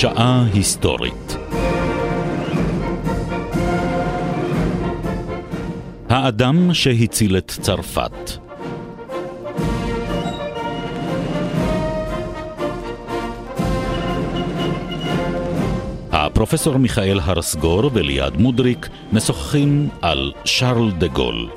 שעה היסטורית האדם שהציל את צרפת הפרופסור מיכאל הרסגור וליעד מודריק משוחחים על שרל דה גול.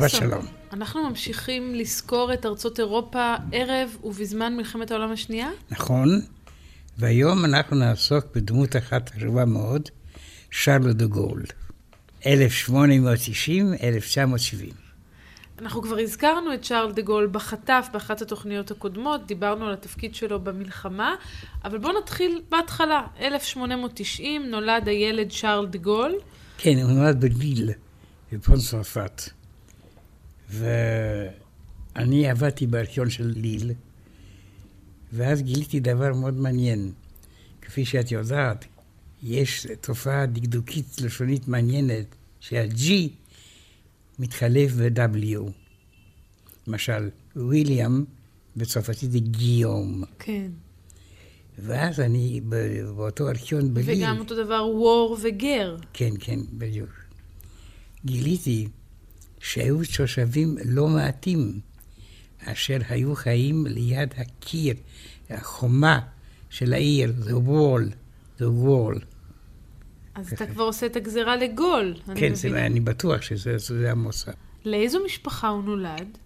פרופסור. שבת שלום. אנחנו ממשיכים לזכור את ארצות אירופה ערב ובזמן מלחמת העולם השנייה? נכון, והיום אנחנו נעסוק בדמות אחת חשובה מאוד, שרלו דה גול, 1890-1970. אנחנו כבר הזכרנו את שרל דה גול בחטף באחת התוכניות הקודמות, דיברנו על התפקיד שלו במלחמה, אבל בואו נתחיל בהתחלה. 1890 נולד הילד שרל דה גול. כן, הוא נולד בליל, בצפון צרפת. ואני עבדתי בארכיון של ליל, ואז גיליתי דבר מאוד מעניין. כפי שאת יודעת, יש תופעה דקדוקית לשונית מעניינת, שה-G מתחלף ב-W. למשל, וויליאם בצרפתית זה גיום. כן. ואז אני באותו ארכיון בליל... וגם אותו דבר וור וגר. כן, כן, בדיוק. גיליתי שהיו תושבים לא מעטים אשר היו חיים ליד הקיר, החומה של העיר, the wall, the wall. אז אתה כבר עושה את הגזרה לגול. אני כן, מבינה. זה, אני בטוח שזה זה המוצא. לאיזו משפחה הוא נולד?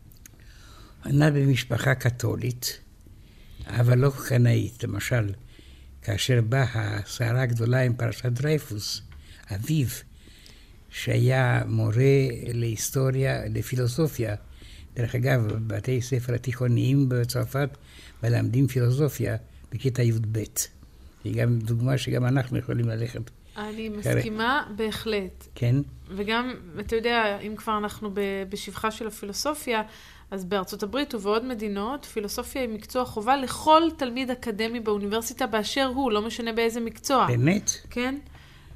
נולד במשפחה קתולית, אבל לא קנאית. למשל, כאשר באה הסערה הגדולה עם פרשת דרייפוס, אביו, שהיה מורה להיסטוריה, לפילוסופיה, דרך אגב, בבתי ספר התיכוניים בצרפת מלמדים פילוסופיה בכיתה י"ב. היא גם דוגמה שגם אנחנו יכולים ללכת, אני. מסכימה בהחלט. כן? וגם, אתה יודע, אם כבר אנחנו בשבחה של הפילוסופיה, אז בארצות הברית ובעוד מדינות, פילוסופיה היא מקצוע חובה לכל תלמיד אקדמי באוניברסיטה באשר הוא, לא משנה באיזה מקצוע. באמת? כן?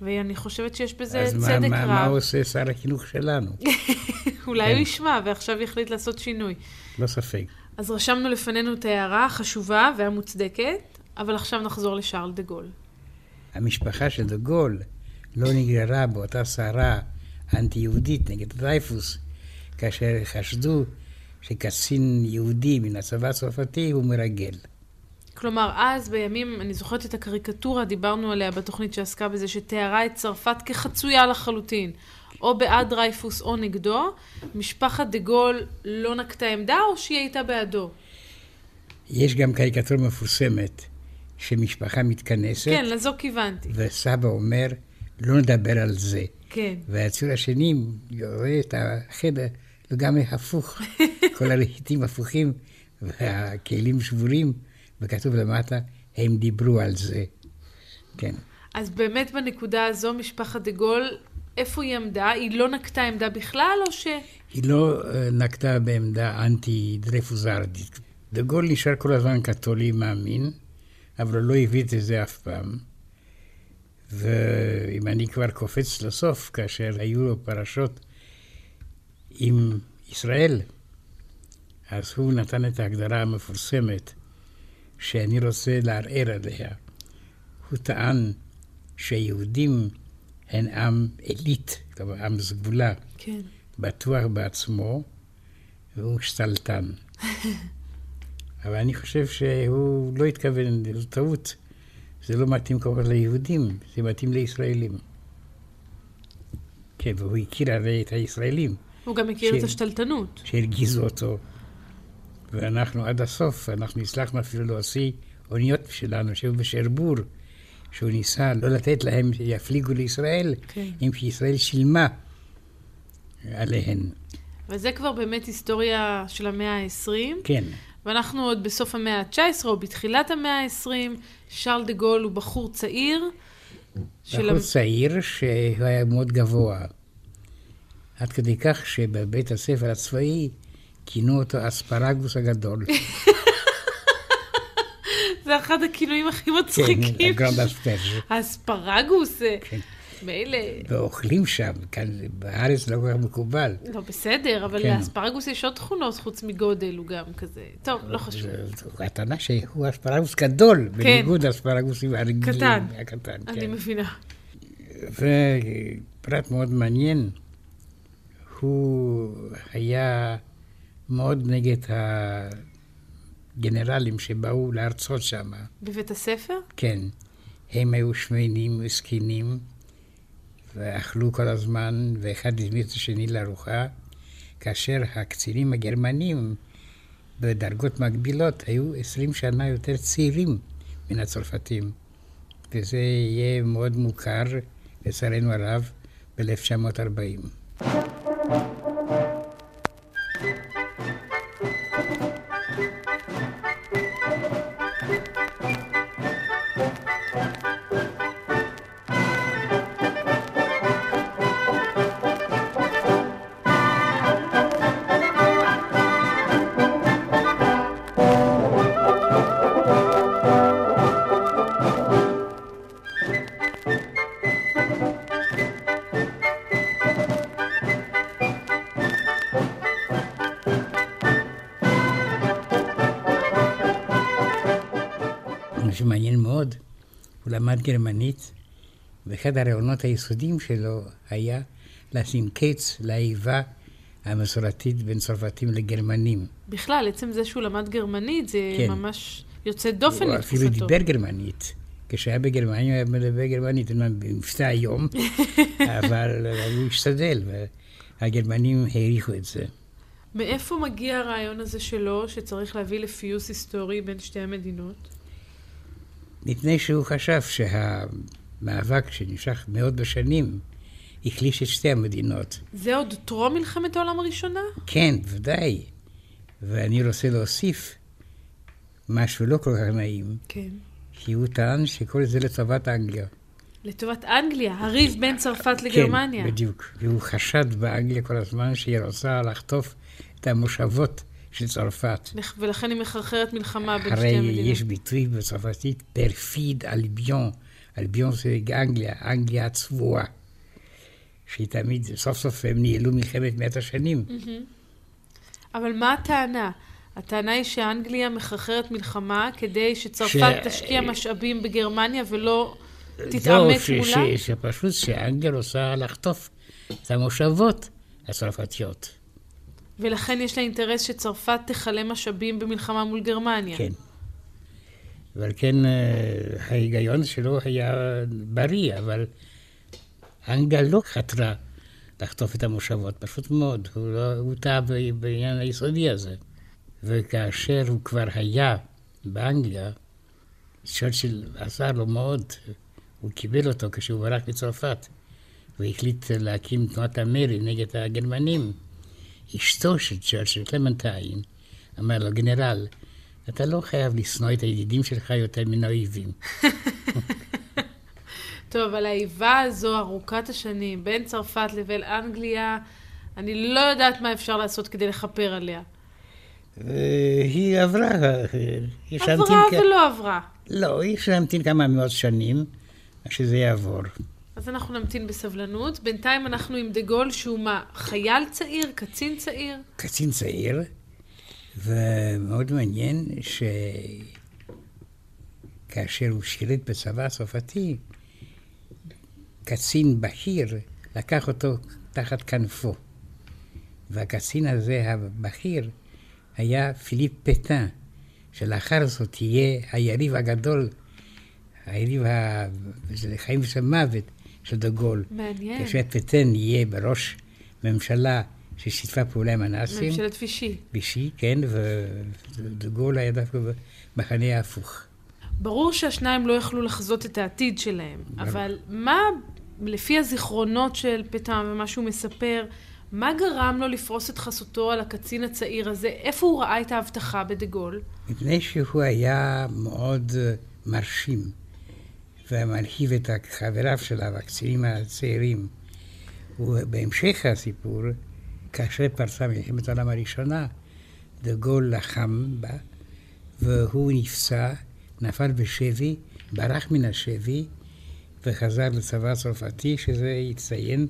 ואני חושבת שיש בזה אז מה, צדק מה, מה רב. עושה שר החינוך שלנו? אולי כן. הוא ישמע ועכשיו יחליט לעשות שינוי. לא ספק. אז רשמנו לפנינו את ההערה החשובה והמוצדקת, אבל עכשיו נחזור לשארל דה גול. המשפחה של דה גול לא נגררה באותה סערה אנטי-יהודית נגד דרייפוס, כאשר חשדו שקצין יהודי מן הצבא הצרפתי הוא מרגל. כלומר, אז בימים, אני זוכרת את הקריקטורה, דיברנו עליה בתוכנית שעסקה בזה, שתיארה את צרפת כחצויה לחלוטין. או בעד דרייפוס או נגדו. משפחת דה גול לא נקטה עמדה, או שהיא הייתה בעדו? יש גם קריקטורה מפורסמת שמשפחה מתכנסת, כן, לזו כיוונתי. וסבא אומר, לא נדבר על זה. כן. והציור השני רואה את החדר לגמרי הפוך, כל הרהיטים הפוכים והכלים שבורים, וכתוב למטה, הם דיברו על זה. כן. אז באמת בנקודה הזו, משפחת דה גול, איפה היא עמדה? היא לא נקטה עמדה בכלל, או ש... היא לא אה, נקטה בעמדה אנטי-דרייפוזרדית. דה גול נשאר כל הזמן קתולי מאמין, אבל הוא לא הבין את זה אף פעם. ואם אני כבר קופץ לסוף, כאשר היו לו פרשות עם ישראל, אז הוא נתן את ההגדרה המפורסמת שאני רוצה לערער עליה. הוא טען שהיהודים הם עם עילית, כלומר עם סגולה. כן. בטוח בעצמו, והוא שתלטן. אבל אני חושב שהוא לא התכוון, זו טעות. זה לא מתאים כל כך ליהודים, זה מתאים לישראלים. כן, והוא הכיר הרי את הישראלים הוא גם הכיר את ש- השתלטנות. שהרגיזו אותו. ואנחנו עד הסוף, אנחנו הצלחנו אפילו להוציא אוניות שלנו שהיו בשרבור, שהוא ניסה לא לתת להם שיפליגו לישראל, כן. אם כי ישראל שילמה עליהן. וזה כבר באמת היסטוריה של המאה ה-20, כן. ואנחנו עוד בסוף המאה ה-19 או בתחילת המאה ה-20, שרל דה גול הוא בחור צעיר, של... בחור צעיר שהוא היה מאוד גבוה. עד כדי כך שבבית הספר הצבאי כינו אותו אספרגוס הגדול. זה אחד הכינויים הכי כן, מצחיקים. הגרנד אספרגוס. האספרגוס, אה, כן. מילא. ואוכלים שם, כאן בארץ לא כל כך מקובל. לא, בסדר, אבל כן. לאספרגוס יש עוד תכונות חוץ מגודל, הוא גם כזה. טוב, לא חשוב. זו הטענה שהוא אספרגוס גדול, בניגוד לאספרגוסים הרגילים. קטן. הקטן, אני כן. מבינה. ופרט מאוד מעניין, הוא היה מאוד נגד הגנרלים שבאו להרצות שם. בבית הספר? כן, הם היו שמנים וזקנים, ואכלו כל הזמן, ואחד הזמין את השני לארוחה, כאשר הקצינים הגרמנים בדרגות מקבילות היו עשרים שנה יותר צעירים מן הצרפתים. וזה יהיה מאוד מוכר, לצערנו הרב, ב-1940. למד גרמנית, ואחד הרעיונות היסודיים שלו היה לשים קץ לאיבה המסורתית בין צרפתים לגרמנים. בכלל, עצם זה שהוא למד גרמנית, זה כן. ממש יוצא דופן הוא אפילו לתקופתו. דיבר גרמנית. כשהיה בגרמניה הוא היה מדבר גרמנית, אומנם במבטא היום, אבל הוא השתדל, והגרמנים העריכו את זה. מאיפה מגיע הרעיון הזה שלו, שצריך להביא לפיוס היסטורי בין שתי המדינות? מפני שהוא חשב שהמאבק שנמשך מאות בשנים החליש את שתי המדינות. זה עוד טרום מלחמת העולם הראשונה? כן, ודאי. ואני רוצה להוסיף משהו לא כל כך נעים, כן. כי הוא טען שכל זה לטובת אנגליה. לטובת אנגליה, הריב בין צרפת לגרמניה. כן, בדיוק. והוא חשד באנגליה כל הזמן שהיא רוצה לחטוף את המושבות של צרפת. ולכן היא מחרחרת מלחמה בין שתי הרי המדינות. יש ביטוי בצרפתית פרפיד אלביון. אלביון זה אנגליה, אנגליה הצבועה. שהיא תמיד, סוף סוף הם ניהלו מלחמת מאת השנים. אבל מה הטענה? הטענה היא שאנגליה מחרחרת מלחמה כדי שצרפת ש- תשקיע משאבים בגרמניה ולא זהו, תתעמת ש- מולה? ש- שפשוט שאנגליה רוצה לחטוף את המושבות הצרפתיות. ולכן יש לה אינטרס שצרפת תכלה משאבים במלחמה מול גרמניה. כן. ועל כן אה, ההיגיון שלו היה בריא, אבל אנגליה לא חתרה לחטוף את המושבות, פשוט מאוד. הוא, לא, הוא טעה בעניין היסודי הזה. וכאשר הוא כבר היה באנגליה, צ'רצ'יל עזר לו מאוד. הוא קיבל אותו כשהוא ברח מצרפת, והחליט להקים תנועת המרי נגד הגרמנים. אשתו של צ'רצ'יל, קלמנטיין, אמר לו, גנרל, אתה לא חייב לשנוא את הידידים שלך יותר מן האויבים. טוב, אבל האיבה הזו ארוכת השנים בין צרפת לבין אנגליה, אני לא יודעת מה אפשר לעשות כדי לכפר עליה. היא עברה, אה, יש עברה להמתין כ- ולא עברה. לא, יש להמתין כמה מאות שנים, שזה יעבור. אז אנחנו נמתין בסבלנות. בינתיים אנחנו עם דה גול, שהוא מה, חייל צעיר? קצין צעיר? קצין צעיר, ומאוד מעניין שכאשר הוא שירת בצבא הצרפתי, קצין בכיר לקח אותו תחת כנפו. והקצין הזה, הבכיר, היה פיליפ פטן, שלאחר זאת יהיה היריב הגדול, היריב ה... זה חיים מוות של דה גול. מעניין. כאשר פטן יהיה בראש ממשלה ששיתפה פעולה עם הנאצים, ממשלת וישי. בישי, כן, ודה גול היה דווקא במחנה ההפוך. ברור שהשניים לא יכלו לחזות את העתיד שלהם, אבל מה, לפי הזיכרונות של פטם ומה שהוא מספר, מה גרם לו לפרוס את חסותו על הקצין הצעיר הזה? איפה הוא ראה את ההבטחה בדה גול? מפני שהוא היה מאוד מרשים, ומרחיב את חבריו שלה והקצינים הצעירים. ובהמשך הסיפור, כאשר פרצה מלחמת העולם הראשונה, דה גול לחם בה, והוא נפצע, נפל בשבי, ברח מן השבי, וחזר לצבא הצרפתי, שזה הצטיין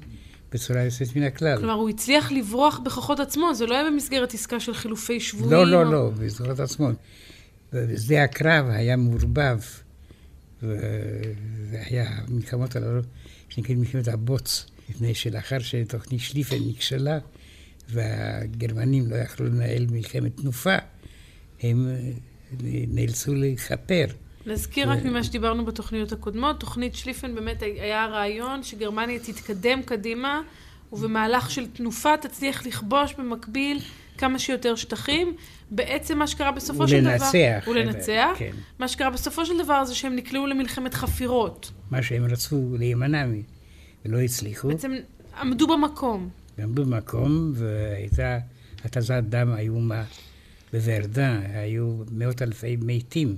בצורה יוצאת מן הכלל. כלומר, הוא הצליח לברוח בכוחות עצמו, זה לא היה במסגרת עסקה של חילופי שבויים? לא, לא, או... לא, בכוחות עצמו. בשדה הקרב היה מעורבב, וזה היה מלחמות הללו, שנקראת מלחמת הבוץ, מפני שלאחר שתוכנית שליפן נכשלה, והגרמנים לא יכלו לנהל מלחמת תנופה, הם נאלצו לכפר. נזכיר רק ממה שדיברנו בתוכניות הקודמות, תוכנית שליפן באמת היה הרעיון שגרמניה תתקדם קדימה, ובמהלך של תנופה תצליח לכבוש במקביל כמה שיותר שטחים. בעצם מה שקרה בסופו של דבר... ולנצח. ולנצח. כן. מה שקרה בסופו של דבר זה שהם נקלעו למלחמת חפירות. מה שהם רצו להימנע מ... ולא הצליחו. בעצם עמדו במקום. עמדו במקום, והייתה התזת דם איומה בוורדן, היו מאות אלפי מתים.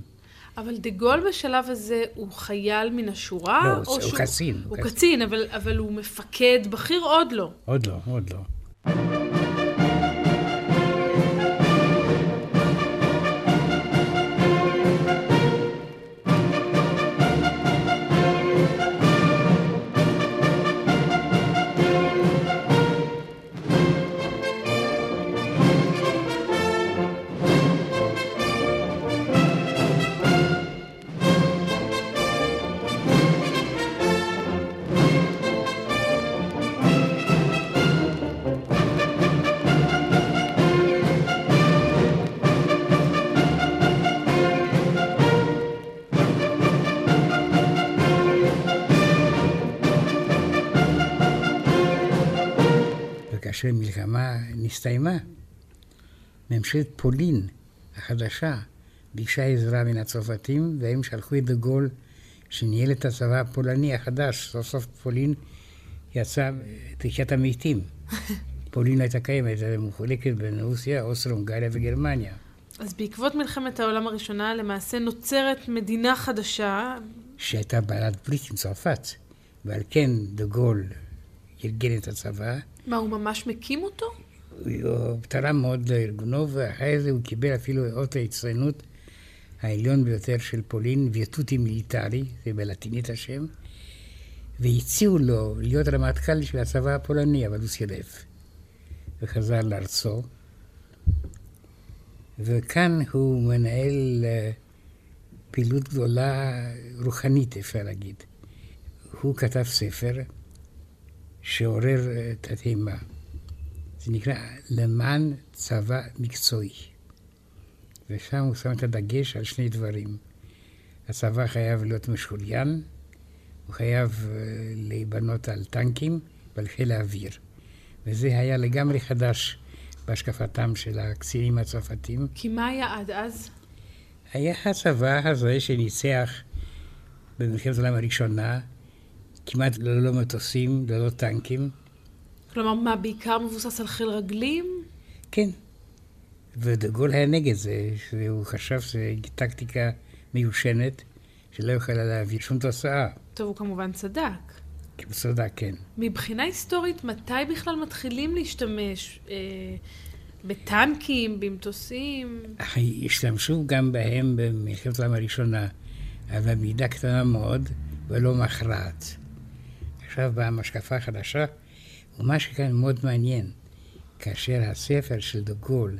אבל דה גול בשלב הזה הוא חייל מן השורה? לא, הוא שהוא... קצין. הוא קצין, קצין אבל, אבל הוא מפקד בכיר עוד לא. עוד לא, עוד לא. כאשר המלחמה נסתיימה, ממשלת פולין החדשה ביקשה עזרה מן הצרפתים, והם שלחו את דה גול, שניהל את הצבא הפולני החדש. סוף סוף פולין יצא תחיית המתים. פולין הייתה קיימת, מחולקת בין רוסיה, אוסטרו, הונגריה וגרמניה. אז בעקבות מלחמת העולם הראשונה, למעשה נוצרת מדינה חדשה. שהייתה בעלת ברית עם צרפת, ועל כן דה גול ארגן את הצבא. מה, הוא ממש מקים אותו? הוא תרם מאוד לארגונו, ואחרי זה הוא קיבל אפילו אות ההצטיינות העליון ביותר של פולין, וירטוטי מיליטרי, זה בלטינית השם, והציעו לו להיות רמטכ"ל של הצבא הפולני, אבל הוא סירב, וחזר לארצו. וכאן הוא מנהל אה, פעילות גדולה רוחנית, אפשר להגיד. הוא כתב ספר שעורר תדהמה. זה נקרא למען צבא מקצועי. ושם הוא שם את הדגש על שני דברים. הצבא חייב להיות משוריין, הוא חייב אה, להיבנות על טנקים ועל חיל האוויר. וזה היה לגמרי חדש בהשקפתם של הקצינים הצרפתים. כי מה היה עד אז? היה הצבא הזה שניצח במלחמת העולם הראשונה, כמעט ללא מטוסים, ללא טנקים. כלומר, מה, בעיקר מבוסס על חיל רגלים? כן. ודגול היה נגד זה, והוא חשב שזו טקטיקה מיושנת, שלא יכולה להביא שום תוצאה. טוב, הוא כמובן צדק. הוא צדק, כן. מבחינה היסטורית, מתי בכלל מתחילים להשתמש אה, בטנקים, במטוסים? השתמשו גם בהם במלחמת העולם הראשונה, אבל במידה קטנה מאוד ולא מכרעת. עכשיו באה משקפה חדשה, ומה שכאן מאוד מעניין, כאשר הספר של דה גול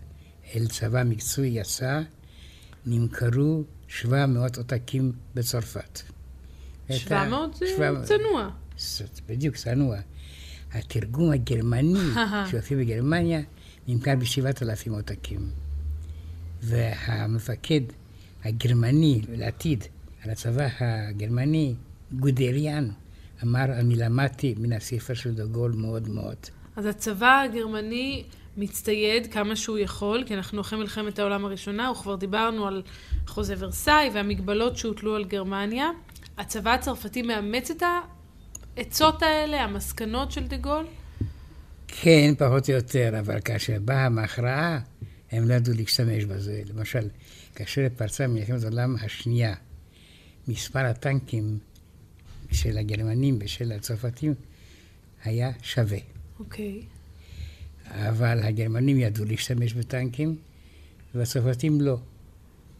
אל צבא מקצועי יצא, נמכרו 700 עותקים בצרפת. 700 זה צנוע. בדיוק, צנוע. התרגום הגרמני שהופיע בגרמניה נמכר ב-7,000 עותקים. והמפקד הגרמני לעתיד על הצבא הגרמני, גודריאן, אמר, אני למדתי מן הספר של דגול מאוד מאוד. אז הצבא הגרמני מצטייד כמה שהוא יכול, כי אנחנו אחרי מלחמת העולם הראשונה, וכבר דיברנו על חוזה ורסאי והמגבלות שהוטלו על גרמניה. הצבא הצרפתי מאמץ את העצות האלה, המסקנות של דגול? כן, פחות או יותר, אבל כאשר באה המכרעה, הם לא ידעו להשתמש בזה. למשל, כאשר פרצה מלחמת העולם השנייה, מספר הטנקים של הגרמנים ושל הצרפתים היה שווה. אוקיי. אבל הגרמנים ידעו להשתמש בטנקים, והצרפתים לא.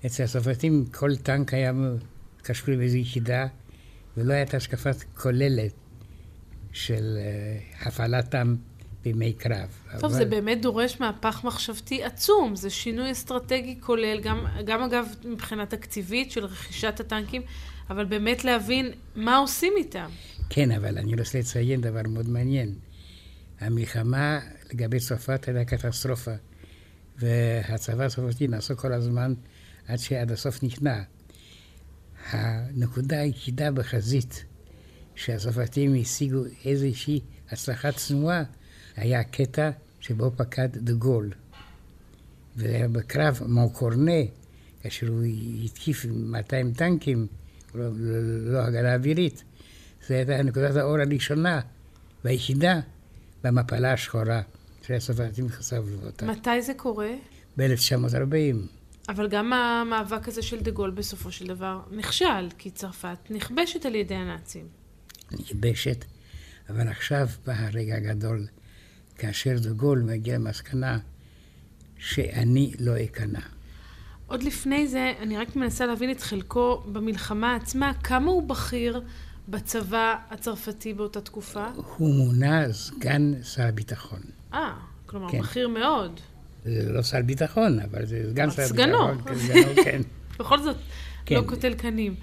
אצל הצרפתים כל טנק היה קשור באיזו יחידה, ולא הייתה השקפת כוללת של uh, הפעלתם בימי קרב. טוב, אבל... זה באמת דורש מהפך מחשבתי עצום. זה שינוי אסטרטגי כולל, גם, גם אגב מבחינה תקציבית של רכישת הטנקים, אבל באמת להבין מה עושים איתם. כן, אבל אני רוצה לציין דבר מאוד מעניין. המלחמה לגבי צרפת הייתה קטסטרופה, והצבא הצרפתי נסע כל הזמן עד שעד הסוף נכנע. הנקודה היחידה בחזית שהצרפתים השיגו איזושהי הצלחה צנועה היה הקטע שבו פקד דה גול. ובקרב מונקורנה, כאשר הוא התקיף 200 טנקים, לא, הגנה אווירית, זו הייתה נקודת האור הראשונה והיחידה במפלה השחורה שהצרפתים חשבו אותה. מתי זה קורה? ב-1940. אבל גם המאבק הזה של דה גול בסופו של דבר נכשל, כי צרפת נכבשת על ידי הנאצים. נכבשת, אבל עכשיו בא הרגע הגדול, כאשר דה גול מגיע למסקנה שאני לא אכנע. עוד לפני זה, אני רק מנסה להבין את חלקו במלחמה עצמה, כמה הוא בכיר בצבא הצרפתי באותה תקופה? הוא מונה סגן שר הביטחון. אה, כלומר, כן. בכיר מאוד. זה לא שר ביטחון, אבל זה סגן שר ביטחון. סגנו. סגנו, כן. בכל זאת, כן. לא קוטל קנים.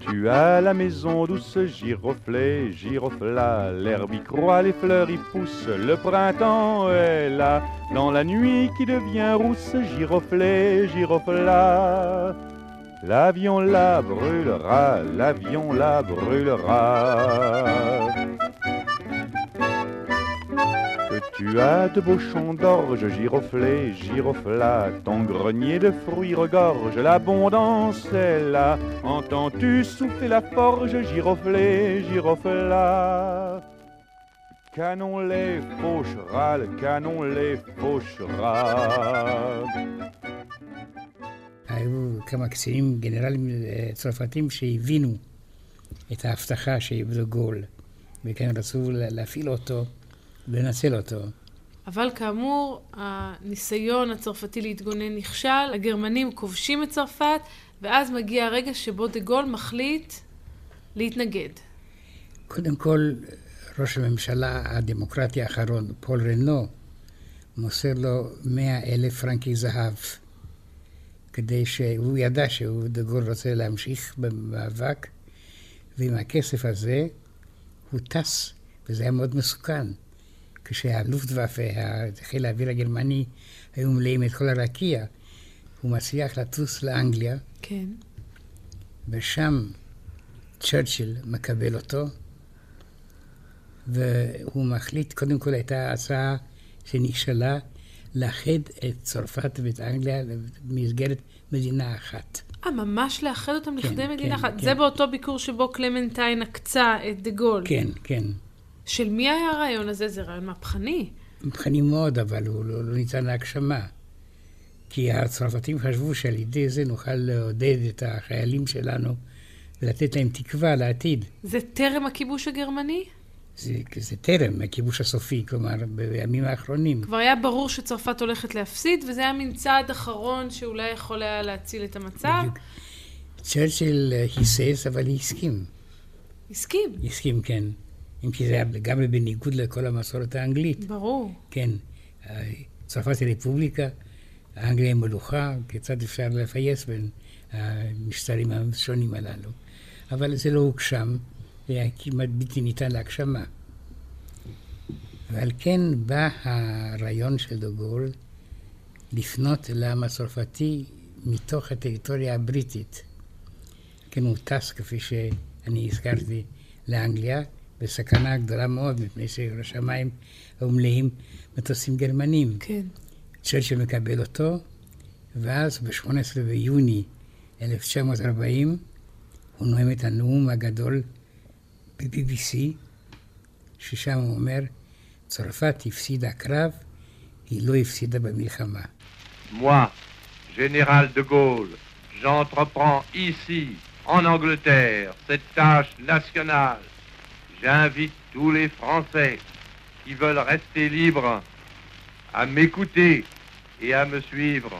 Tu as la maison douce, giroflée, girofla, l'herbe y croît, les fleurs y poussent, le printemps est là, dans la nuit qui devient rousse, giroflée, girofla. L'avion la brûlera, l'avion la brûlera. Tu as de beaux champs d'orge, giroflé, girofla, ton grenier de fruits regorge, l'abondance est là. Entends-tu souffler la forge, giroflé, girofla Canon les fauchera, le canon les fauchera. היו כמה קצינים, גנרלים צרפתים שהבינו את ההבטחה שאיבדו גול, וכן רצו להפעיל אותו לנצל אותו. אבל כאמור, הניסיון הצרפתי להתגונן נכשל, הגרמנים כובשים את צרפת, ואז מגיע הרגע שבו דה גול מחליט להתנגד. קודם כל, ראש הממשלה הדמוקרטי האחרון, פול רנו, מוסר לו מאה אלף פרנקי זהב, כדי שהוא ידע שהוא, דה גול רוצה להמשיך במאבק, ועם הכסף הזה הוא טס, וזה היה מאוד מסוכן. כשהלופטוואפה, חיל האוויר הגרמני, היו מלאים את כל הרקיע, הוא מצליח לטוס לאנגליה. כן. ושם צ'רצ'יל מקבל אותו, והוא מחליט, קודם כל הייתה הצעה שנכשלה, לאחד את צרפת ואת אנגליה במסגרת מדינה אחת. אה, ממש לאחד אותם כן, לכדי מדינה כן, אחת. כן. זה באותו ביקור שבו קלמנטיין עקצה את דה גול. כן, כן. של מי היה הרעיון הזה? זה רעיון מהפכני. מהפכני מאוד, אבל הוא לא, לא ניתן להגשמה. כי הצרפתים חשבו שעל ידי זה נוכל לעודד את החיילים שלנו ולתת להם תקווה לעתיד. זה טרם הכיבוש הגרמני? זה, זה טרם הכיבוש הסופי, כלומר, בימים האחרונים. כבר היה ברור שצרפת הולכת להפסיד, וזה היה מין צעד אחרון שאולי יכול היה להציל את המצב. בדיוק. צ'רצ'יל היסס, אבל הסכים. הסכים? הסכים, כן. אם כי זה היה לגמרי בניגוד לכל המסורת האנגלית. ברור. כן. צרפת היא רפובליקה, האנגליה היא מלוכה, כיצד אפשר לפייס בין המשטרים השונים הללו. אבל זה לא הוגשם, זה היה כמעט בלתי ניתן להגשמה. ועל כן בא הרעיון של דוגול לפנות לעם הצרפתי מתוך הטריטוריה הבריטית. כן, הוא טס, כפי שאני הזכרתי, לאנגליה, בסכנה גדולה מאוד, מפני שהשמיים היו מלאים מטוסים גרמנים. כן. צ'רצ'יל מקבל אותו, ואז ב-18 ביוני 1940 הוא נואם את הנאום הגדול ב-BBC, ששם הוא אומר, צרפת הפסידה קרב, היא לא הפסידה במלחמה. Moi, général de Gaulle, j'entreprends ici, en Angleterre, cette tâche nationale. J'invite tous les Français qui veulent rester libres à m'écouter et à me suivre.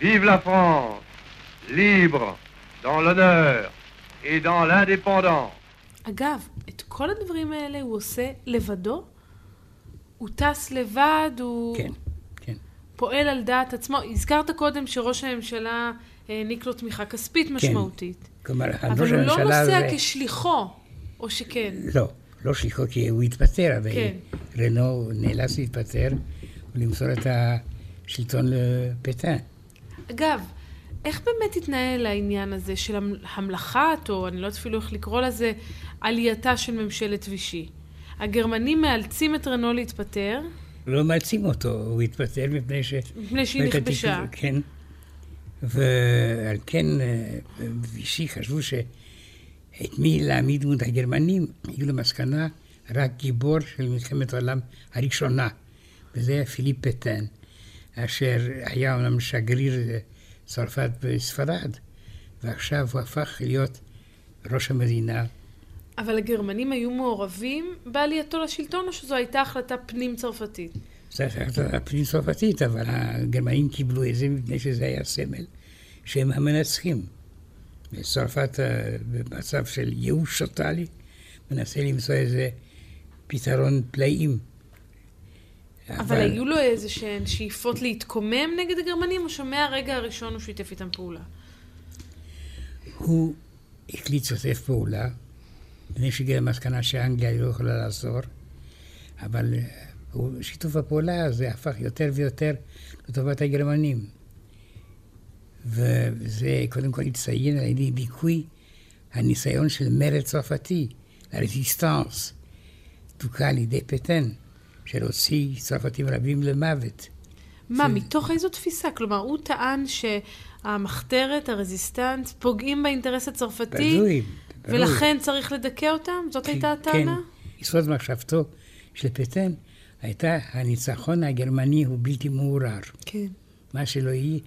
Vive la France, libre, dans l'honneur et dans l'indépendance. אגב, את כל הדברים האלה הוא עושה לבדו? הוא טס לבד, הוא כן, כן. פועל על דעת עצמו. הזכרת קודם שראש הממשלה העניק לו תמיכה כספית משמעותית. כלומר, אבל ראש הוא לא הממשלה נוסע זה- כשליחו, או שכן. לא, לא שליחו כי הוא התפטר, הרי כן. רנו נאלץ להתפטר ולמסור את השלטון לפטן. אגב, איך באמת התנהל העניין הזה של המ- המלכת, או אני לא יודעת אפילו איך לקרוא לזה, עלייתה של ממשלת וישי? הגרמנים מאלצים את רנו להתפטר, לא מאלצים אותו, הוא התפטר מפני ש... מפני שהיא נכבשה. כן. ועל כן אה, וישי חשבו שאת מי להעמיד מול הגרמנים, הגיעו למסקנה רק גיבור של מלחמת העולם הראשונה, וזה היה פיליפ פטן, אשר היה אומנם שגריר צרפת בספרד, ועכשיו הוא הפך להיות ראש המדינה. אבל הגרמנים היו מעורבים בעלייתו לשלטון, או שזו הייתה החלטה פנים-צרפתית? זו החלטה פנים צרפתית, אבל הגרמנים קיבלו את זה מפני שזה היה סמל שהם המנצחים. וצרפת אה, במצב של ייאוש טוטאלי, מנסה למצוא איזה פתרון פלאים. אבל היו לו איזה שהן שאיפות להתקומם נגד הגרמנים, או שמהרגע הראשון הוא שיתף איתם פעולה? הוא החליט לשתף פעולה, מפני שהגיע למסקנה שאנגליה לא יכולה לעזור, אבל אה, שיתוף הפעולה הזה הפך יותר ויותר לטובת הגרמנים. וזה קודם כל לציין על ידי דיכוי הניסיון של מרד צרפתי, הרזיסטנס, דוכא על ידי פטן, של הוציא צרפתים רבים למוות. מה, מתוך איזו תפיסה? כלומר, הוא טען שהמחתרת, הרזיסטנט, פוגעים באינטרס הצרפתי, ברור. ולכן צריך לדכא אותם? זאת הייתה הטענה? כן, יסוד מחשבתו של פטן הייתה הניצחון הגרמני הוא בלתי מעורער. כן. מה שלא יהיה,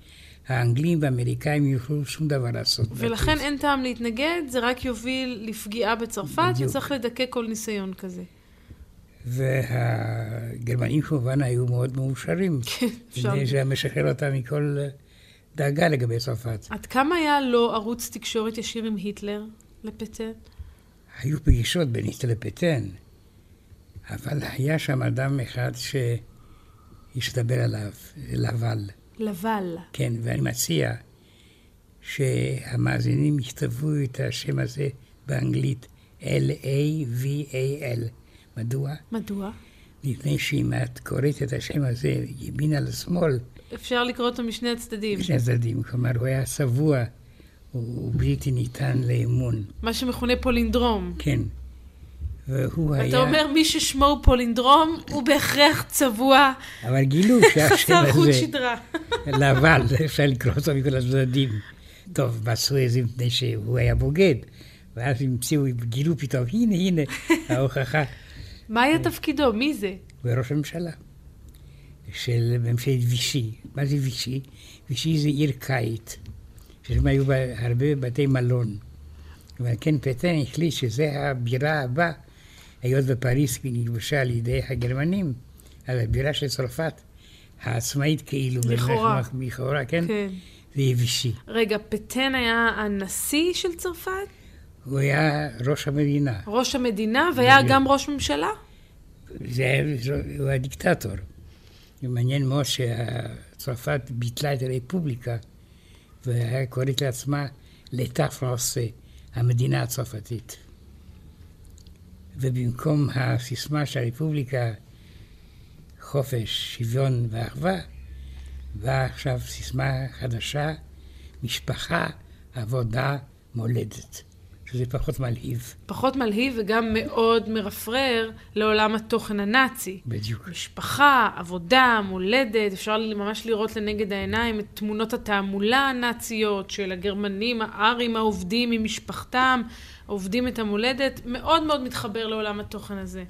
האנגלים והאמריקאים יוכלו שום דבר לעשות. ולכן אין טעם להתנגד, זה רק יוביל לפגיעה בצרפת, בדיוק. וצריך לדכא כל ניסיון כזה. והגרמנים כמובן היו מאוד מאושרים. כן, אפשר. שהיה משחרר אותם מכל דאגה לגבי צרפת. עד כמה היה לו ערוץ תקשורת ישיר עם היטלר, לפטן? היו פגישות בין היטלר לפטן, אבל היה שם אדם אחד שיש לדבר עליו, לבל. לבל. כן, ואני מציע שהמאזינים יכתבו את השם הזה באנגלית L-A-V-A-L. מדוע? מדוע? מפני שאם את קוראת את השם הזה ימינה לשמאל, אפשר לקרוא אותו משני הצדדים. בשני הצדדים, כלומר הוא היה צבוע, הוא בלתי ניתן לאמון, מה שמכונה פולינדרום. כן. והוא היה... אתה אומר, מי ששמו הוא פולינדרום, הוא בהכרח צבוע, אבל גילו שהשם חסר חוט הזה, שדרה. לבל, אפשר לקרוא אותו מכל הצדדים. טוב, מצאו את זה מפני שהוא היה בוגד, ואז המציאו, גילו פתאום, הנה, הנה, ההוכחה. מה היה תפקידו? מי זה? הוא ראש הממשלה של ממשלת וישי. מה זה וישי? וישי זה עיר קיץ, ששם היו בה הרבה בתי מלון. ועל כן פטן החליט שזה הבירה הבאה, היות ופריס נכבשה על ידי הגרמנים, אז הבירה של צרפת, העצמאית כאילו. לכאורה. לכאורה, כן? כן. זה וישי. רגע, פטן היה הנשיא של צרפת? הוא היה ראש המדינה. ראש המדינה, והיה גם ראש ממשלה? זה היה, הוא היה דיקטטור. מעניין מאוד שצרפת ביטלה את הרפובליקה והיה קוראת לעצמה לטה פרנסה, המדינה הצרפתית. ובמקום הסיסמה של הרפובליקה, חופש, שוויון ואחווה, באה עכשיו סיסמה חדשה, משפחה, עבודה, מולדת. שזה פחות מלהיב, פחות מלהיב וגם מאוד מרפרר לעולם התוכן הנאצי. בדיוק. משפחה, עבודה, מולדת, אפשר ממש לראות לנגד העיניים את תמונות התעמולה הנאציות של הגרמנים, הארים העובדים עם משפחתם, עובדים את המולדת, מאוד מאוד מתחבר לעולם התוכן הזה.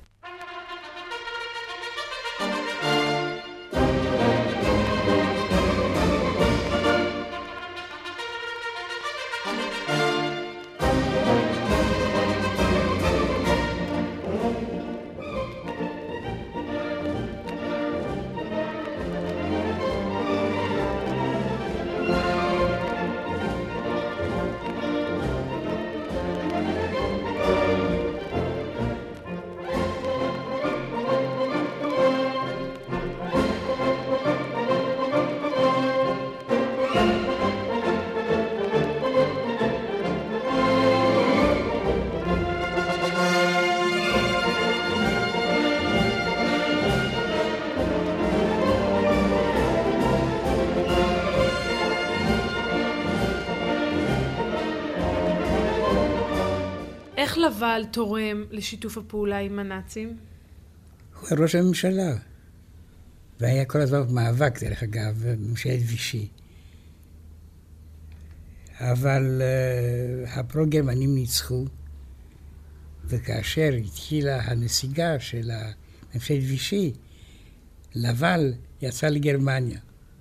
לבל תורם לשיתוף הפעולה עם הנאצים? הוא היה ראש הממשלה. והיה כל הזמן מאבק, דרך אגב, בממשלת וישי. אבל uh, הפרו-גרמנים ניצחו, וכאשר התחילה הנסיגה של ממשלת וישי, לבל יצא לגרמניה,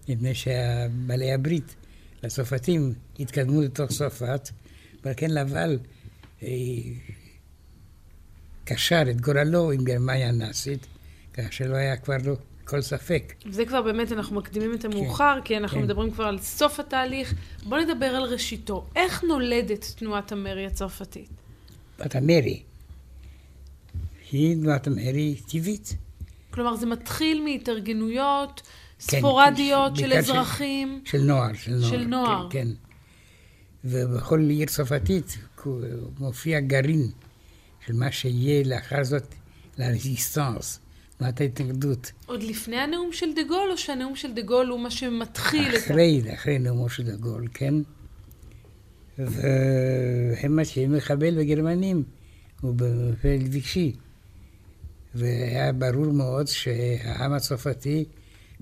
מפני שבעלי הברית, הצרפתים, התקדמו לתוך צרפת, ועל כן לבל קשר את גורלו עם גרמניה הנאצית, כאשר לא היה כבר לו כל ספק. זה כבר באמת, אנחנו מקדימים את המאוחר, כן, כי אנחנו כן. מדברים כבר על סוף התהליך. בואו נדבר על ראשיתו. איך נולדת תנועת המרי הצרפתית? תנועת המרי היא תנועת המרי טבעית. כלומר, זה מתחיל מהתארגנויות כן, ספורדיות של אזרחים. של, של נוער, של נוער. של נוער. כן, כן. ובכל עיר צרפתית מופיע גרעין של מה שיהיה לאחר זאת ל Résistance. תנועת ההתנגדות. עוד לפני הנאום של דה גול, או שהנאום של דה גול הוא מה שמתחיל אחרי, את. אחרי נאומו של דה גול, כן. והם מתחילים לחבל בגרמנים, ובמפעל וישי. והיה ברור מאוד שהעם הצרפתי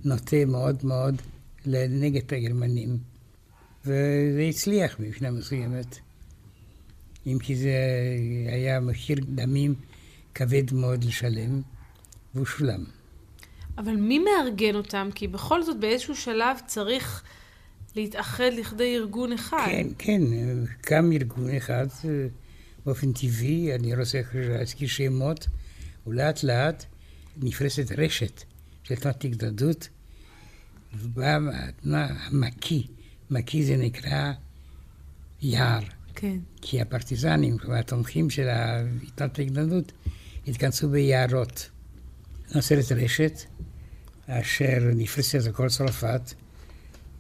נוטה מאוד מאוד נגד הגרמנים. וזה הצליח מבחינה מסוימת. אם כי זה היה מחיר דמים כבד מאוד לשלם. והוא שולם. אבל מי מארגן אותם? כי בכל זאת באיזשהו שלב צריך להתאחד לכדי ארגון אחד. כן, כן, קם ארגון אחד באופן טבעי, אני רוצה להזכיר שמות, ולאט לאט נפרסת רשת של תנועת התגדדות, ובאה התנועה המקיא, מקיא זה נקרא יער. כן. כי הפרטיזנים, כלומר התומכים של תנועת ההתגדדות, התכנסו ביערות. נוצרת רשת אשר נפרסת על כל צרפת,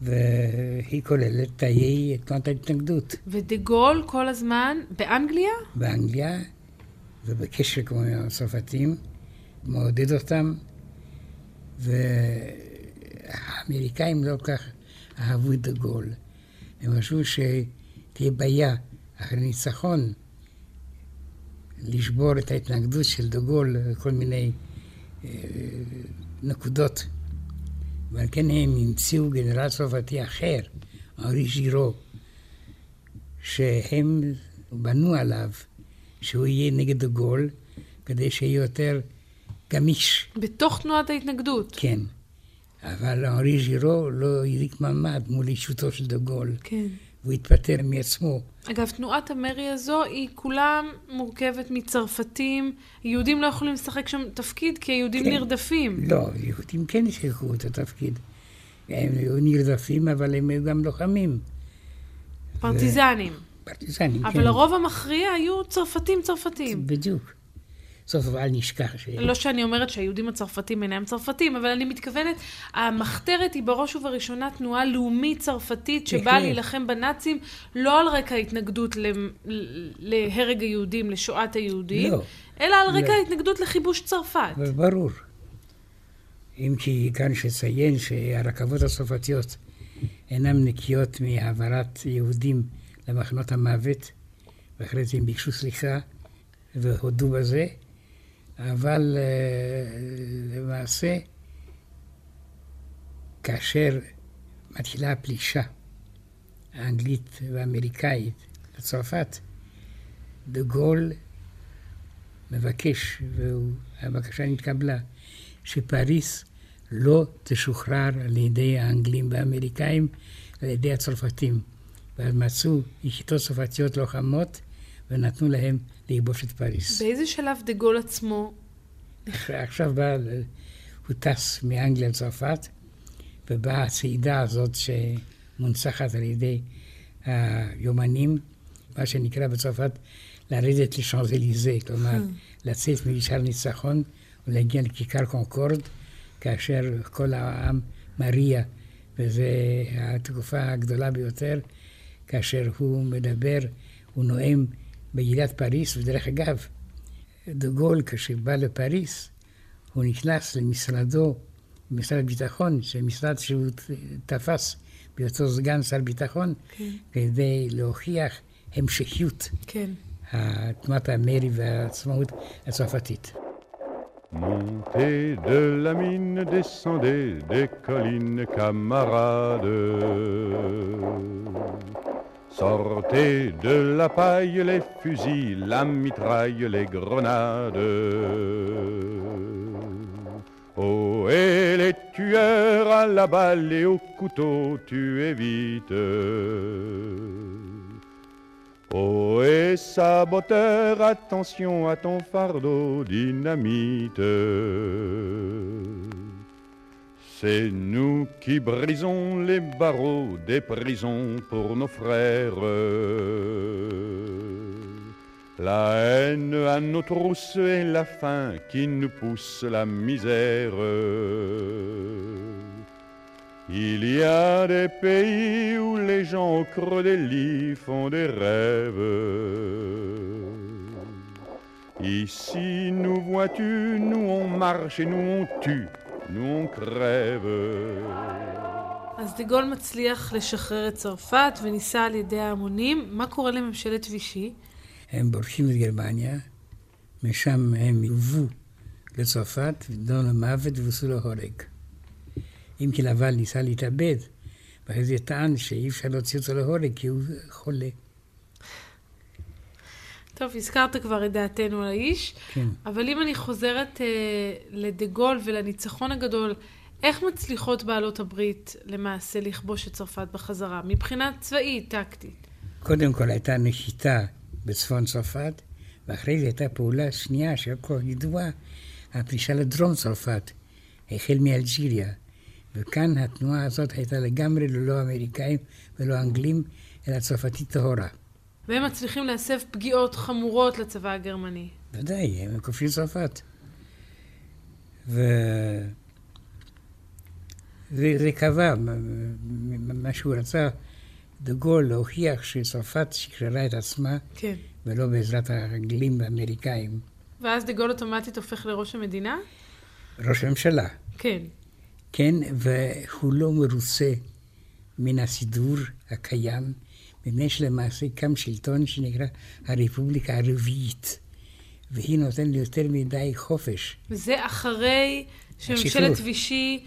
והיא כוללת תאי תנועת ההתנגדות. ודה גול כל הזמן באנגליה? באנגליה, ובקשר כמו עם הצרפתים, מעודד אותם, והאמריקאים לא כל כך אהבו את דה גול. הם חשבו שתהיה בעיה אחרי ניצחון לשבור את ההתנגדות של דה גול כל מיני נקודות. ועל כן הם המציאו גנרל צרפתי אחר, ארי ז'ירו, שהם בנו עליו שהוא יהיה נגד הגול, כדי שיהיה יותר גמיש. בתוך תנועת ההתנגדות. כן. אבל ארי ז'ירו לא החזיק מעמד מול אישותו של דגול. כן. והוא התפטר מעצמו. אגב, תנועת המרי הזו היא כולה מורכבת מצרפתים. יהודים לא יכולים לשחק שם תפקיד כי היהודים כן. נרדפים. לא, יהודים כן שיחקו את התפקיד. הם היו נרדפים, אבל הם היו גם לוחמים. פרטיזנים. ו... פרטיזנים, אבל כן. אבל הרוב המכריע היו צרפתים צרפתים. בדיוק. סוף אל נשכח ש... לא שאני אומרת שהיהודים הצרפתים אינם צרפתים, אבל אני מתכוונת, המחתרת היא בראש ובראשונה תנועה לאומית צרפתית שבאה להילחם בנאצים, לא על רקע התנגדות להרג היהודים, לשואת היהודים, לא. אלא על רקע לא. התנגדות לכיבוש צרפת. ברור. אם כי כאן יש לציין שהרכבות הצרפתיות אינן נקיות מהעברת יהודים למחנות המוות, ואחרי זה הם ביקשו סליחה והודו בזה. אבל אה, למעשה, כאשר מתחילה הפלישה האנגלית והאמריקאית לצרפת, דה גול מבקש, והבקשה נתקבלה, שפריס לא תשוחרר על ידי האנגלים והאמריקאים, על ידי הצרפתים. ואז מצאו יחידות צרפתיות לוחמות ונתנו להם לכבוש את פריס. באיזה שלב דה גול עצמו? עכשיו בא, הוא טס מאנגליה לצרפת, ובאה הצעידה הזאת שמונצחת על ידי היומנים, מה שנקרא בצרפת לרדת לשאנזליזה, כלומר אה. לצאת משאר ניצחון ולהגיע לכיכר קונקורד, כאשר כל העם מריע, וזו התקופה הגדולה ביותר, כאשר הוא מדבר, הוא נואם בעיריית פריס, ודרך אגב, דה גול, כאשר בא לפריס, הוא נכנס למשרדו, משרד הביטחון, משרד שהוא תפס בהיותו סגן שר ביטחון, כן. כדי להוכיח המשכיות כן. תנועת המרי והעצמאות הצרפתית. Montez de la mine, descendez des collines, camarades. Sortez de la paille les fusils, la mitraille, les grenades. Oh, et les tueurs à la balle et au couteau, tuez vite. Oh, et saboteur, attention à ton fardeau dynamite. C'est nous qui brisons les barreaux des prisons pour nos frères. La haine à nos trousses et la faim qui nous pousse la misère. Il y a des pays où les gens au creux des lits font des rêves. Ici, nous vois-tu, nous on marche et nous on tue, nous on crève. אז דה גול מצליח לשחרר את צרפת וניסה על ידי ההמונים. מה קורה לממשלת וישי? הם בורחים לגרמניה, משם הם יובאו לצרפת, ודונו למוות ועשו לו הורג. אם כי לבל ניסה להתאבד, ואחרי זה טען שאי אפשר להוציא אותו להורג כי הוא חולה. טוב, הזכרת כבר את דעתנו על האיש, כן. אבל אם אני חוזרת אה, לדה גול ולניצחון הגדול, איך מצליחות בעלות הברית למעשה לכבוש את צרפת בחזרה, מבחינה צבאית, טקטית? קודם כל הייתה נחיתה בצפון צרפת, ואחרי זה הייתה פעולה שנייה שהיא כה ידועה, הפלישה לדרום צרפת, החל מאלג'יריה. וכאן התנועה הזאת הייתה לגמרי ללא אמריקאים ולא אנגלים, אלא צרפתית טהורה. והם מצליחים להסב פגיעות חמורות לצבא הגרמני. ודאי, הם כובשים צרפת. ו... וזה קבע, מה שהוא רצה, דה גול להוכיח שצרפת שחררה את עצמה, כן. ולא בעזרת האנגלים והאמריקאים. ואז דה גול אוטומטית הופך לראש המדינה? ראש הממשלה. כן. כן, והוא לא מרוצה מן הסידור הקיים, מפני שלמעשה קם שלטון שנקרא הרפובליקה הרביעית, והיא נותנת לי יותר מדי חופש. וזה אחרי שממשלת וישי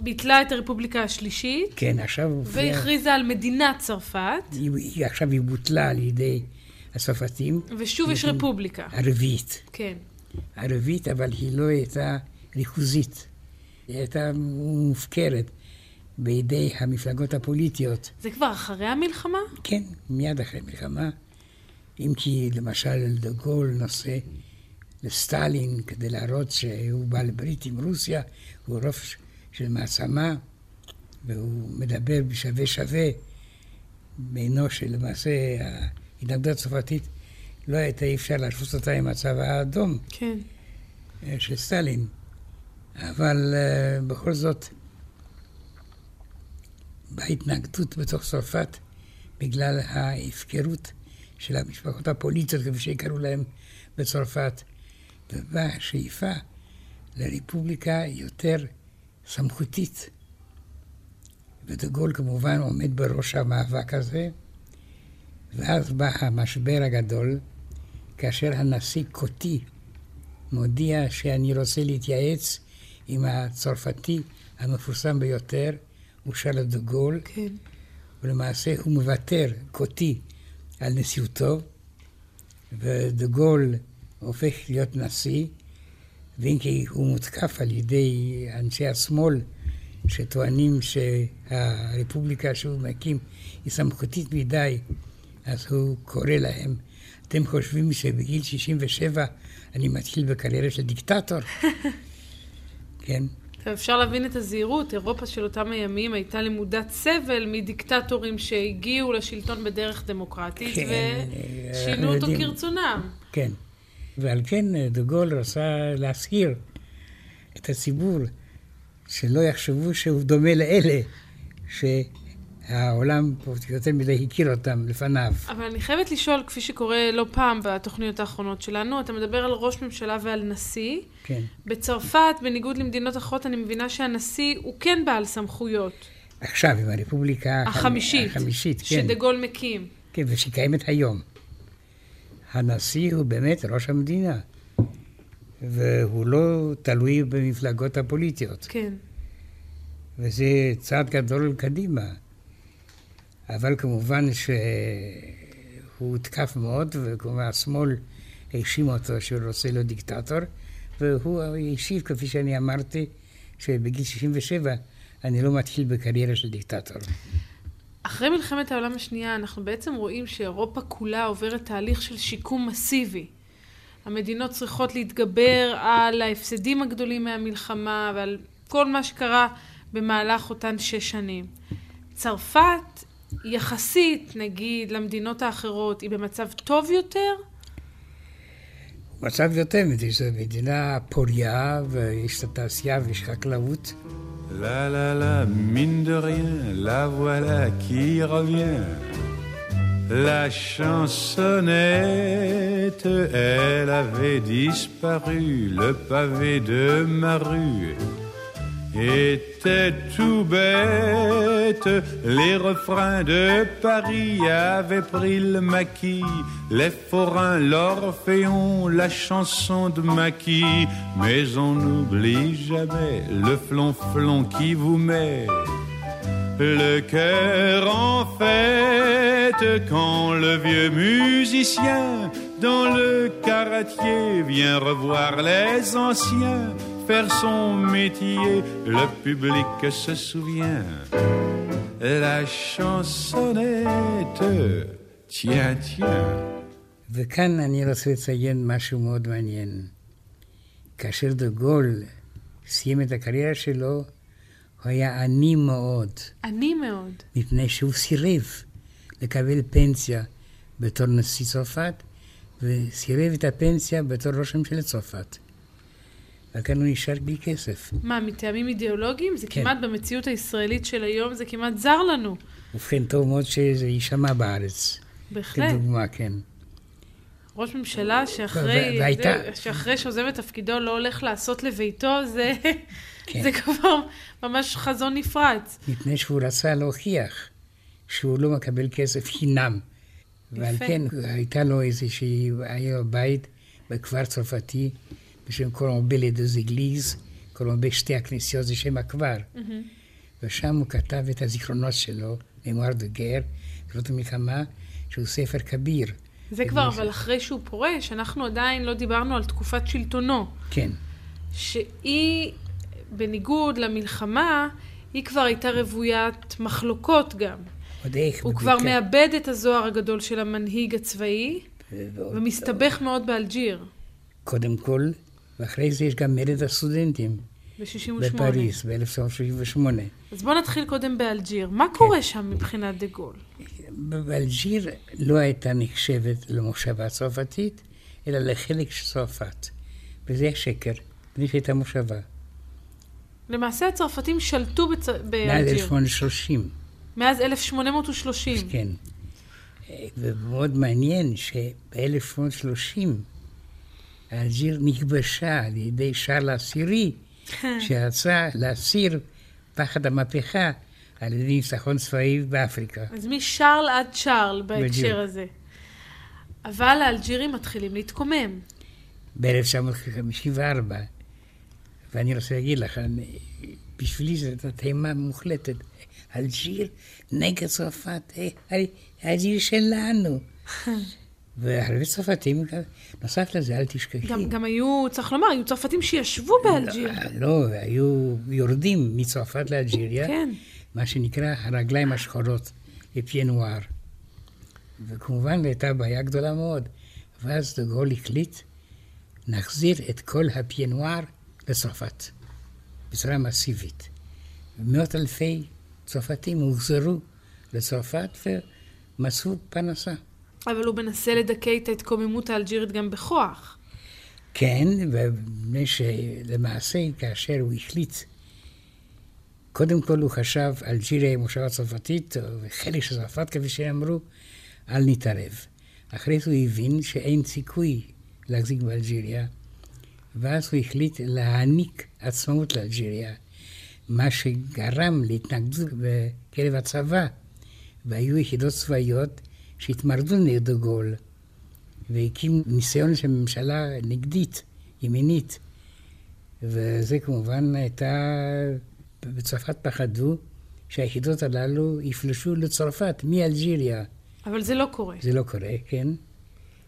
ביטלה את הרפובליקה השלישית. כן, עכשיו... והכריזה על מדינת צרפת. היא, היא עכשיו היא בוטלה על ידי הצרפתים. ושוב יש רפובליקה. הרביעית. כן. הרביעית, אבל היא לא הייתה ריכוזית. היא הייתה מופקרת בידי המפלגות הפוליטיות. זה כבר אחרי המלחמה? כן, מיד אחרי המלחמה. אם כי למשל דה גול נושא לסטלין כדי להראות שהוא בעל ברית עם רוסיה, הוא ראש של מעצמה, והוא מדבר בשווה שווה בינו שלמעשה ההתנגדות הצרפתית לא הייתה אי אפשר להשוות אותה עם הצבא האדום. כן. של סטלין. אבל uh, בכל זאת, בהתנגדות בתוך צרפת, בגלל ההפקרות של המשפחות הפוליטיות, כפי שקראו להם בצרפת, ובאה השאיפה לרפובליקה יותר סמכותית. ודה גול כמובן עומד בראש המאבק הזה, ואז בא המשבר הגדול, כאשר הנשיא קוטי מודיע שאני רוצה להתייעץ עם הצרפתי המפורסם ביותר, הוא שרל דה גול. כן. ולמעשה הוא מוותר, קוטי, על נשיאותו, ודה גול הופך להיות נשיא, ואם כי הוא מותקף על ידי אנשי השמאל, שטוענים שהרפובליקה שהוא מקים היא סמכותית מדי, אז הוא קורא להם, אתם חושבים שבגיל 67 אני מתחיל בקריירה של דיקטטור? כן. אפשר להבין את הזהירות. אירופה של אותם הימים הייתה למודת סבל מדיקטטורים שהגיעו לשלטון בדרך דמוקרטית כן, ושינו אותו יודעים. כרצונם. כן. ועל כן דה גול רצה להזהיר את הציבור שלא יחשבו שהוא דומה לאלה ש... העולם פה יותר מדי הכיר אותם לפניו. אבל אני חייבת לשאול, כפי שקורה לא פעם בתוכניות האחרונות שלנו, אתה מדבר על ראש ממשלה ועל נשיא. כן. בצרפת, בניגוד למדינות אחרות, אני מבינה שהנשיא הוא כן בעל סמכויות. עכשיו, עם הרפובליקה החמישית, החמישית כן. שדה גול מקים. כן, ושקיימת היום. הנשיא הוא באמת ראש המדינה, והוא לא תלוי במפלגות הפוליטיות. כן. וזה צעד גדול קדימה. אבל כמובן שהוא הותקף מאוד, וכמובן השמאל האשים אותו שהוא רוצה להיות דיקטטור, והוא השיב, כפי שאני אמרתי, שבגיל 67 אני לא מתחיל בקריירה של דיקטטור. אחרי מלחמת העולם השנייה אנחנו בעצם רואים שאירופה כולה עוברת תהליך של שיקום מסיבי. המדינות צריכות להתגבר על ההפסדים הגדולים מהמלחמה ועל כל מה שקרה במהלך אותן שש שנים. צרפת יחסית, נגיד, למדינות האחרות, היא במצב טוב יותר? מצב יותר, זו מדינה פוריה ויש את התעשייה ויש חקלאות. La la la, mine de rien, la voilà qui revient. La chansonnette, elle avait disparu, le pavé de ma rue était tout bête. Les refrains de Paris avaient pris le maquis, les forains, l'orphéon, la chanson de maquis. Mais on n'oublie jamais le flonflon qui vous met le cœur en fête quand le vieux musicien dans le caratier vient revoir les anciens faire son métier, le public se souvient. La chansonnette, tiens, tiens. וכאן אני רוצה לציין משהו מאוד מעניין. כאשר דה גול סיים את הקריירה שלו, הוא היה עני מאוד. עני מאוד. מפני שהוא סירב לקבל פנסיה בתור נשיא צרפת, וסירב את הפנסיה בתור ראש ממשלת צרפת. וכאן הוא נשאר בלי כסף. מה, מטעמים אידיאולוגיים? זה כן. כמעט במציאות הישראלית של היום, זה כמעט זר לנו. ובכן, טוב מאוד שזה יישמע בארץ. בהחלט. כדוגמה, כן. ראש ממשלה שאחרי, ו- והייתה- שאחרי שעוזב את תפקידו לא הולך לעשות לביתו, זה, כן. זה כבר ממש חזון נפרץ. מפני שהוא רצה להוכיח שהוא לא מקבל כסף חינם. ועל. כן הייתה לו איזושהי, היה בית בכפר צרפתי בשם קולומבה לדוז אגליז, קולומבה שתי הכנסיות זה שם הכפר. ושם הוא כתב את הזיכרונות שלו, ממואר דה גר, זאת המלחמה, שהוא ספר כביר. זה כבר, אבל אחרי שהוא פורש, אנחנו עדיין לא דיברנו על תקופת שלטונו. כן, שהיא, בניגוד למלחמה, היא כבר הייתה רוויית מחלוקות גם. עוד איך. הוא כבר. מאבד את הזוהר הגדול של המנהיג הצבאי, ועוד- ומסתבך מאוד באלג'יר, קודם כל, ואחרי זה יש גם מרד הסטודנטים ב-68. בפריז ב-1938. אז בואו נתחיל קודם באלג'יר. מה קורה שם מבחינת דה גול? באלג'יר לא הייתה נחשבת למושבה צרפתית, אלא לחלק של צרפת. וזה שקר, מפני שהייתה מושבה. למעשה הצרפתים שלטו בצ... מאז באלג'יר. 1830, מאז 1830. כן. ומאוד מעניין שב-1830 אלג'יר נכבשה על ידי שרל העשירי, שרצה להסיר פחד המהפכה על ידי ניצחון צבאי באפריקה. אז משארל עד צ'ארל בהקשר בדיוק. הזה. אבל האלג'ירים מתחילים להתקומם. ב-1954. ואני רוצה להגיד לך, בשבילי זו הייתה תימה מוחלטת. אלג'יר נגד צרפת, אה, אלג'יר שלנו. והרבה צרפתים, נוסף לזה, אל תשכחי. גם, גם היו, צריך לומר, היו צרפתים שישבו באלג'יר. לא, היו יורדים מצרפת לאלג'יריה, כן. מה שנקרא הרגליים השחורות, לפיינואר. וכמובן הייתה בעיה גדולה מאוד. ואז דה גול החליט, נחזיר את כל הפיינואר לצרפת, בצורה מסיבית. ומאות אלפי צרפתים הוחזרו לצרפת ומצאו פרנסה. אבל הוא מנסה לדכא את ההתקוממות האלג'ירית גם בכוח. כן, ומפני שלמעשה, כאשר הוא החליט, קודם כל הוא חשב, אלג'יריה היא מושבה צרפתית, וחלק של צרפת, כפי שאמרו, אל נתערב. אחרי זה הוא הבין שאין סיכוי להחזיק באלג'יריה, ואז הוא החליט להעניק עצמאות לאלג'יריה, מה שגרם להתנגדות בקרב הצבא, והיו יחידות צבאיות שהתמרדו נגד דה גול. והקים ניסיון של ממשלה נגדית, ימינית. וזה כמובן הייתה, בצרפת פחדו שהיחידות הללו יפלשו לצרפת, מאלג'יריה. אבל זה לא קורה. זה לא קורה, כן.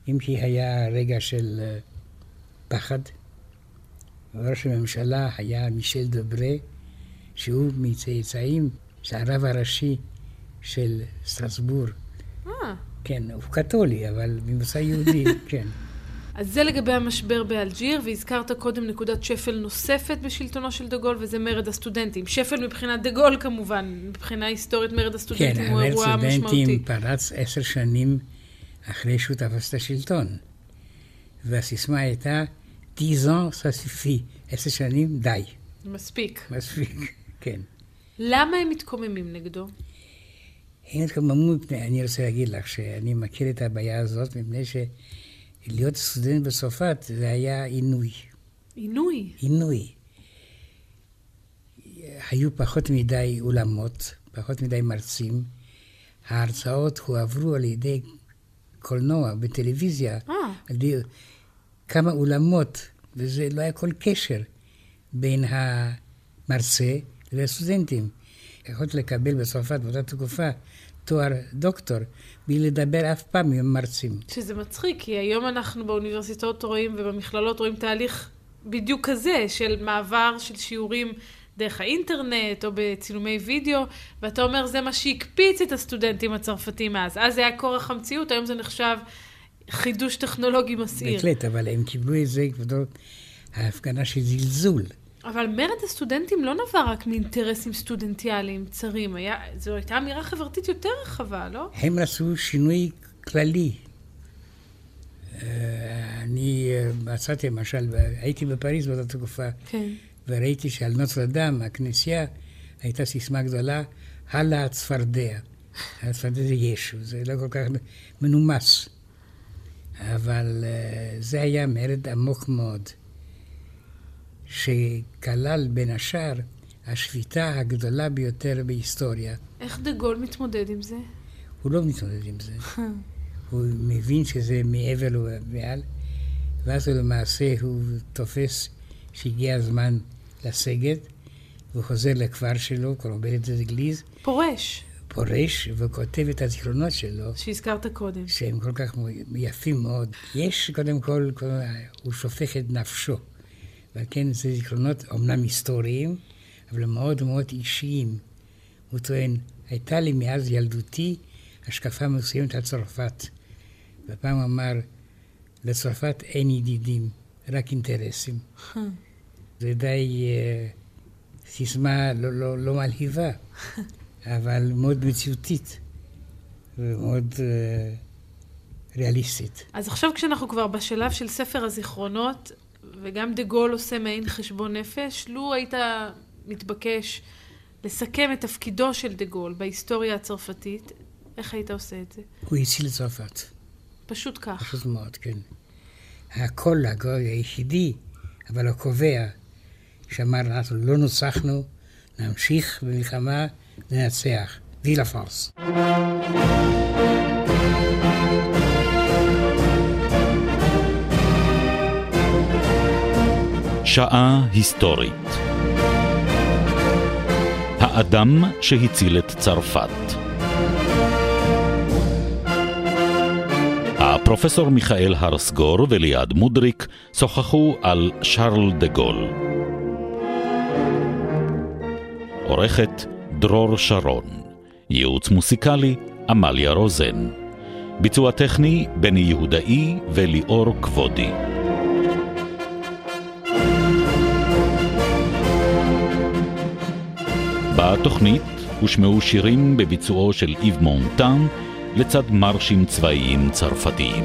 אם כי היה רגע של אה, פחד. ראש הממשלה היה מישל דברה, שהוא מצאצאים של הרב הראשי של סטרסבורג. אה, כן, הוא קתולי, אבל ממוצא יהודי, כן. אז זה לגבי המשבר באלג'יר, והזכרת קודם נקודת שפל נוספת בשלטונו של דה גול, וזה מרד הסטודנטים. שפל מבחינת דה גול כמובן, מבחינה היסטורית מרד הסטודנטים כן, הוא אירוע משמעותי. סטודנטים פרץ עשר שנים אחרי שהוא תפס את השלטון. והסיסמה הייתה, דיזון ססיפי, עשר שנים, די, מספיק. מספיק, כן. למה הם מתקוממים נגדו? הם התקוממו מפני, אני רוצה להגיד לך שאני מכיר את הבעיה הזאת, מפני שלהיות סטודנט בצרפת זה היה עינוי. עינוי. עינוי. היו פחות מדי אולמות, פחות מדי מרצים. ההרצאות הועברו על ידי קולנוע בטלוויזיה, אה, על ידי כמה אולמות, וזה לא היה כל קשר בין המרצה לבין הסטודנטים. יכולת לקבל בצרפת באותה תקופה תואר דוקטור, בלי לדבר אף פעם עם מרצים. שזה מצחיק, כי היום אנחנו באוניברסיטאות רואים ובמכללות רואים תהליך בדיוק כזה, של מעבר של שיעורים דרך האינטרנט או בצילומי וידאו, ואתה אומר, זה מה שהקפיץ את הסטודנטים הצרפתים אז. אז זה היה כורח המציאות, היום זה נחשב חידוש טכנולוגי מסעיר. בהחלט, אבל הם קיבלו את זה כבודו, ההפגנה של זלזול. אבל מרד הסטודנטים לא נבע רק מאינטרסים סטודנטיאליים צרים, היה, זו הייתה אמירה חברתית יותר רחבה, לא? הם עשו שינוי כללי. אה, אני אה, מצאתי למשל, הייתי בפריז באותה תקופה, כן. וראיתי שעל נוטרדם, הכנסייה, הייתה סיסמה גדולה, הלאה הצפרדע. הצפרדע זה ישו, זה לא כל כך מנומס. אבל אה, זה היה מרד עמוק מאוד, שכלל בין השאר השביתה הגדולה ביותר בהיסטוריה. איך דה גול מתמודד עם זה? הוא לא מתמודד עם זה. הוא מבין שזה מעבר ומעל, ואז הוא למעשה הוא תופס שהגיע הזמן לסגת, והוא חוזר לכפר שלו, קוראים לזה אגליז, פורש, פורש וכותב את הזיכרונות שלו, שהזכרת קודם. שהם כל כך יפים מאוד. יש, קודם כל- הוא שופך את נפשו. ועל כן זה זיכרונות אומנם היסטוריים, אבל מאוד מאוד אישיים. הוא טוען, הייתה לי מאז ילדותי השקפה מסוימת על צרפת. ופעם אמר, לצרפת אין ידידים, רק אינטרסים. זה די אה, סיסמה לא, לא, לא מלהיבה, אבל מאוד מציאותית ומאוד אה, ריאליסטית. אז עכשיו כשאנחנו כבר בשלב של ספר הזיכרונות, וגם דה גול עושה מעין חשבון נפש, לו היית מתבקש לסכם את תפקידו של דה גול בהיסטוריה הצרפתית, איך היית עושה את זה? הוא הציל את צרפת, פשוט כך. פשוט מאוד, כן. הקול הגוי היחידי, אבל הקובע, שאמר, אנחנו לא נוצחנו, נמשיך במלחמה, ננצח. וילה פרס. שעה היסטורית האדם שהציל את צרפת הפרופסור מיכאל הרסגור וליעד מודריק שוחחו על שרל דה גול. עורכת דרור שרון, ייעוץ מוסיקלי עמליה רוזן, ביצוע טכני בני יהודאי וליאור כבודי. בתוכנית הושמעו שירים בביצועו של איב מונטן לצד מרשים צבאיים צרפתיים.